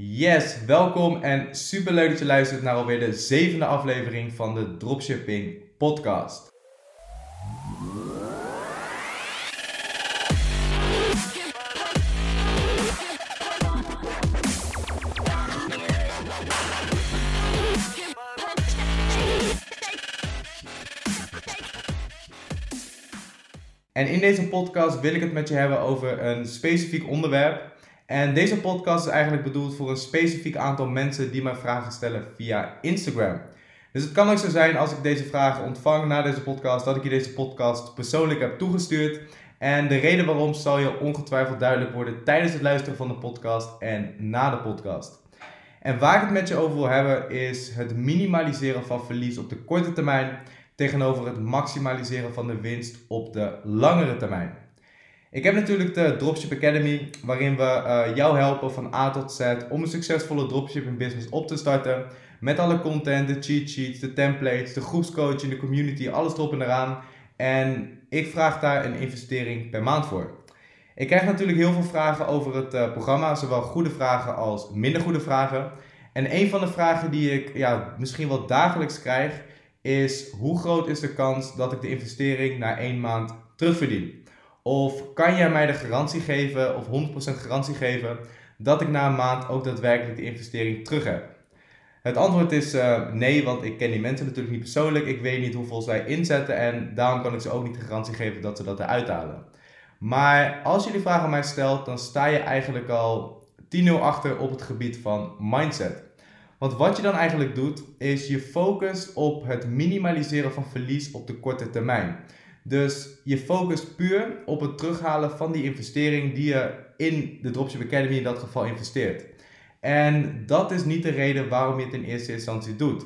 Yes, welkom en super leuk dat je luistert naar alweer de zevende aflevering van de Dropshipping Podcast. En in deze podcast wil ik het met je hebben over een specifiek onderwerp. En deze podcast is eigenlijk bedoeld voor een specifiek aantal mensen die mij vragen stellen via Instagram. Dus het kan ook zo zijn als ik deze vragen ontvang na deze podcast, dat ik je deze podcast persoonlijk heb toegestuurd. En de reden waarom zal je ongetwijfeld duidelijk worden tijdens het luisteren van de podcast en na de podcast. En waar ik het met je over wil hebben is het minimaliseren van verlies op de korte termijn tegenover het maximaliseren van de winst op de langere termijn. Ik heb natuurlijk de Dropship Academy, waarin we uh, jou helpen van A tot Z om een succesvolle dropshipping business op te starten. Met alle content, de cheat sheets, de templates, de groepscoaching, de community, alles erop en eraan. En ik vraag daar een investering per maand voor. Ik krijg natuurlijk heel veel vragen over het uh, programma, zowel goede vragen als minder goede vragen. En een van de vragen die ik ja, misschien wel dagelijks krijg, is hoe groot is de kans dat ik de investering na één maand terugverdien? Of kan jij mij de garantie geven, of 100% garantie geven, dat ik na een maand ook daadwerkelijk de investering terug heb? Het antwoord is uh, nee, want ik ken die mensen natuurlijk niet persoonlijk. Ik weet niet hoeveel zij inzetten en daarom kan ik ze ook niet de garantie geven dat ze dat eruit halen. Maar als je die vraag aan mij stelt, dan sta je eigenlijk al 10-0 achter op het gebied van mindset. Want wat je dan eigenlijk doet, is je focust op het minimaliseren van verlies op de korte termijn. Dus je focust puur op het terughalen van die investering die je in de Dropship Academy in dat geval investeert. En dat is niet de reden waarom je het in eerste instantie doet.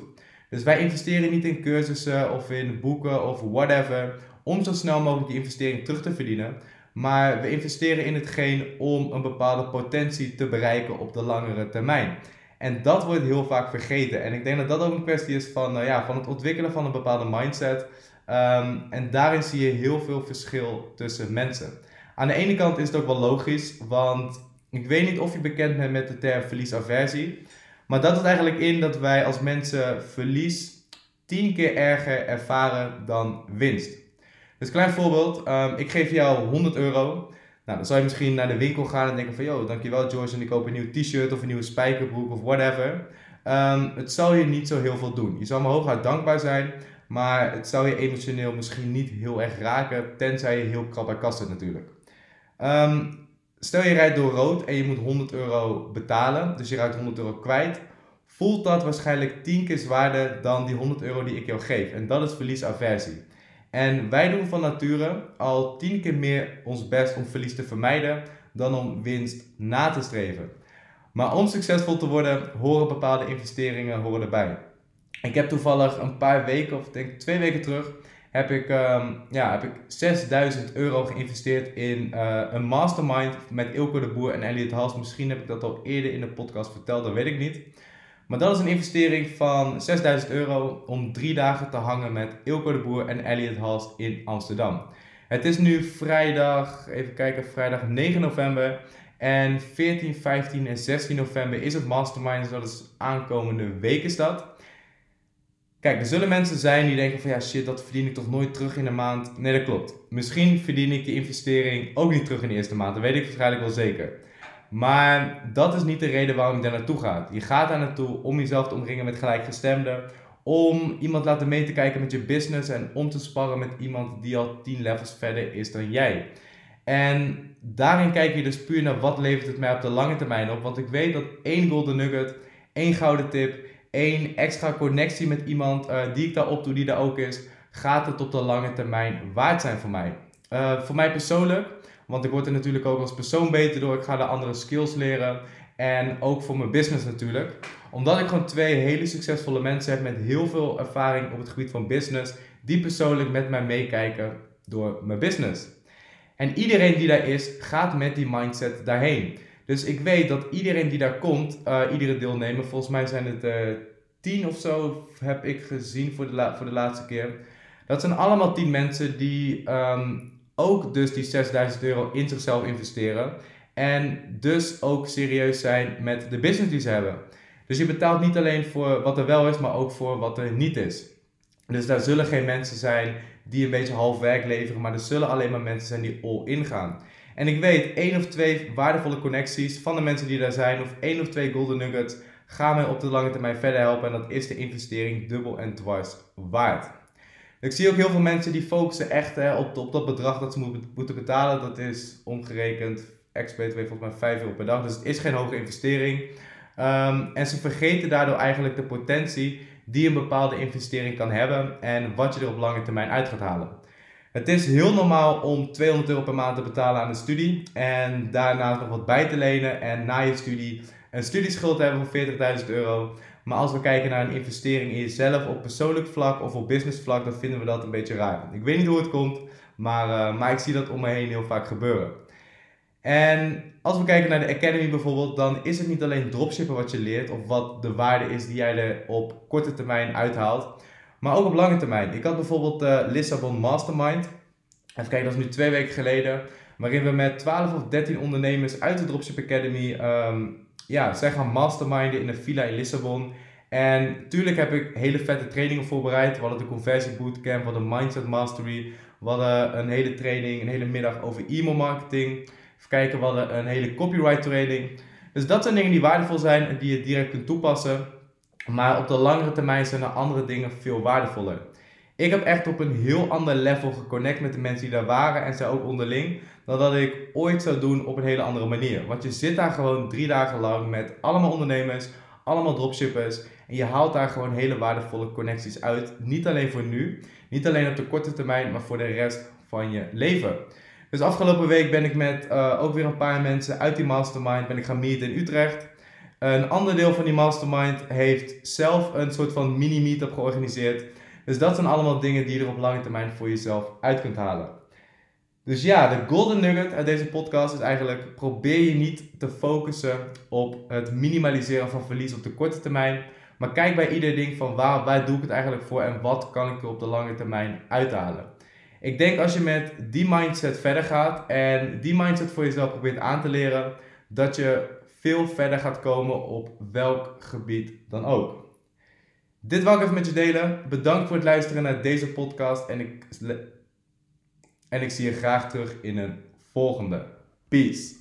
Dus wij investeren niet in cursussen of in boeken of whatever om zo snel mogelijk die investering terug te verdienen. Maar we investeren in hetgeen om een bepaalde potentie te bereiken op de langere termijn. En dat wordt heel vaak vergeten. En ik denk dat dat ook een kwestie is van, uh, ja, van het ontwikkelen van een bepaalde mindset. Um, en daarin zie je heel veel verschil tussen mensen. Aan de ene kant is het ook wel logisch, want ik weet niet of je bekend bent met de term verliesaversie. Maar dat houdt eigenlijk in dat wij als mensen verlies tien keer erger ervaren dan winst. Dus klein voorbeeld, um, ik geef jou 100 euro. Nou, dan zou je misschien naar de winkel gaan en denken van... Yo, dankjewel George en ik koop een nieuw t-shirt of een nieuwe spijkerbroek of whatever. Um, het zal je niet zo heel veel doen. Je zal me hooguit dankbaar zijn... Maar het zou je emotioneel misschien niet heel erg raken, tenzij je heel krap bij kast zit natuurlijk. Um, stel je rijdt door rood en je moet 100 euro betalen, dus je rijdt 100 euro kwijt. Voelt dat waarschijnlijk 10 keer zwaarder dan die 100 euro die ik jou geef. En dat is verliesaversie. En wij doen van nature al 10 keer meer ons best om verlies te vermijden dan om winst na te streven. Maar om succesvol te worden horen bepaalde investeringen horen erbij. Ik heb toevallig een paar weken, of denk twee weken terug, heb ik, um, ja, heb ik 6000 euro geïnvesteerd in uh, een mastermind met Ilko de Boer en Elliot Hals. Misschien heb ik dat al eerder in de podcast verteld, dat weet ik niet. Maar dat is een investering van 6000 euro om drie dagen te hangen met Ilko de Boer en Elliot Hals in Amsterdam. Het is nu vrijdag, even kijken, vrijdag 9 november. En 14, 15 en 16 november is het mastermind, dus dat is aankomende week is dat. Kijk, er zullen mensen zijn die denken van ja shit, dat verdien ik toch nooit terug in de maand. Nee, dat klopt. Misschien verdien ik de investering ook niet terug in de eerste maand. Dat weet ik waarschijnlijk wel zeker. Maar dat is niet de reden waarom je daar naartoe gaat. Je gaat daar naartoe om jezelf te omringen met gelijkgestemden. Om iemand laten mee te kijken met je business en om te sparren met iemand die al 10 levels verder is dan jij. En daarin kijk je dus puur naar wat levert het mij op de lange termijn op. Want ik weet dat één golden nugget, één gouden tip, één extra connectie met iemand uh, die ik daar op doe, die daar ook is, gaat het op de lange termijn waard zijn voor mij. Uh, voor mij persoonlijk, want ik word er natuurlijk ook als persoon beter door. Ik ga de andere skills leren. En ook voor mijn business natuurlijk. Omdat ik gewoon twee hele succesvolle mensen heb met heel veel ervaring op het gebied van business. Die persoonlijk met mij meekijken door mijn business. En iedereen die daar is, gaat met die mindset daarheen. Dus ik weet dat iedereen die daar komt, uh, iedere deelnemer, volgens mij zijn het uh, tien of zo, heb ik gezien voor de, voor de laatste keer. Dat zijn allemaal tien mensen die um, ook dus die 6000 euro in zichzelf investeren. En dus ook serieus zijn met de business die ze hebben. Dus je betaalt niet alleen voor wat er wel is, maar ook voor wat er niet is. Dus daar zullen geen mensen zijn die een beetje half werk leveren, maar er zullen alleen maar mensen zijn die all in gaan. En ik weet, één of twee waardevolle connecties van de mensen die daar zijn, of één of twee golden nuggets, gaan mij op de lange termijn verder helpen. En dat is de investering dubbel en dwars waard. Ik zie ook heel veel mensen die focussen echt hè, op, op dat bedrag dat ze moeten betalen. Dat is omgerekend, ex-BTW volgens mij 5 euro per dag. Dus het is geen hoge investering. Um, en ze vergeten daardoor eigenlijk de potentie die een bepaalde investering kan hebben en wat je er op lange termijn uit gaat halen. Het is heel normaal om 200 euro per maand te betalen aan een studie en daarna nog wat bij te lenen en na je studie een studieschuld te hebben van 40.000 euro. Maar als we kijken naar een investering in jezelf op persoonlijk vlak of op business vlak, dan vinden we dat een beetje raar. Ik weet niet hoe het komt, maar, uh, maar ik zie dat om me heen heel vaak gebeuren. En als we kijken naar de Academy bijvoorbeeld, dan is het niet alleen dropshippen wat je leert of wat de waarde is die jij er op korte termijn uithaalt, maar ook op lange termijn. Ik had bijvoorbeeld de Lissabon Mastermind. Even kijken, dat is nu twee weken geleden. Waarin we met 12 of 13 ondernemers uit de Dropship Academy um, ja, zij gaan masterminden in een villa in Lissabon. En tuurlijk heb ik hele vette trainingen voorbereid. We hadden de conversie bootcamp, we hadden mindset mastery. We hadden een hele training, een hele middag over e-mail marketing. Even kijken, we hadden een hele copyright training. Dus dat zijn dingen die waardevol zijn en die je direct kunt toepassen. Maar op de langere termijn zijn er andere dingen veel waardevoller. Ik heb echt op een heel ander level geconnect met de mensen die daar waren en zij ook onderling. Dan dat ik ooit zou doen op een hele andere manier. Want je zit daar gewoon drie dagen lang met allemaal ondernemers, allemaal dropshippers. En je haalt daar gewoon hele waardevolle connecties uit. Niet alleen voor nu, niet alleen op de korte termijn, maar voor de rest van je leven. Dus afgelopen week ben ik met uh, ook weer een paar mensen uit die mastermind ben ik gaan meeten in Utrecht. Een ander deel van die mastermind heeft zelf een soort van mini meetup georganiseerd. Dus dat zijn allemaal dingen die je er op lange termijn voor jezelf uit kunt halen. Dus ja, de golden nugget uit deze podcast is eigenlijk: probeer je niet te focussen op het minimaliseren van verlies op de korte termijn. Maar kijk bij ieder ding van waar, waar doe ik het eigenlijk voor en wat kan ik er op de lange termijn uithalen. Ik denk als je met die mindset verder gaat en die mindset voor jezelf probeert aan te leren, dat je veel verder gaat komen op welk gebied dan ook. Dit wil ik even met je delen. Bedankt voor het luisteren naar deze podcast. En ik, en ik zie je graag terug in een volgende. Peace.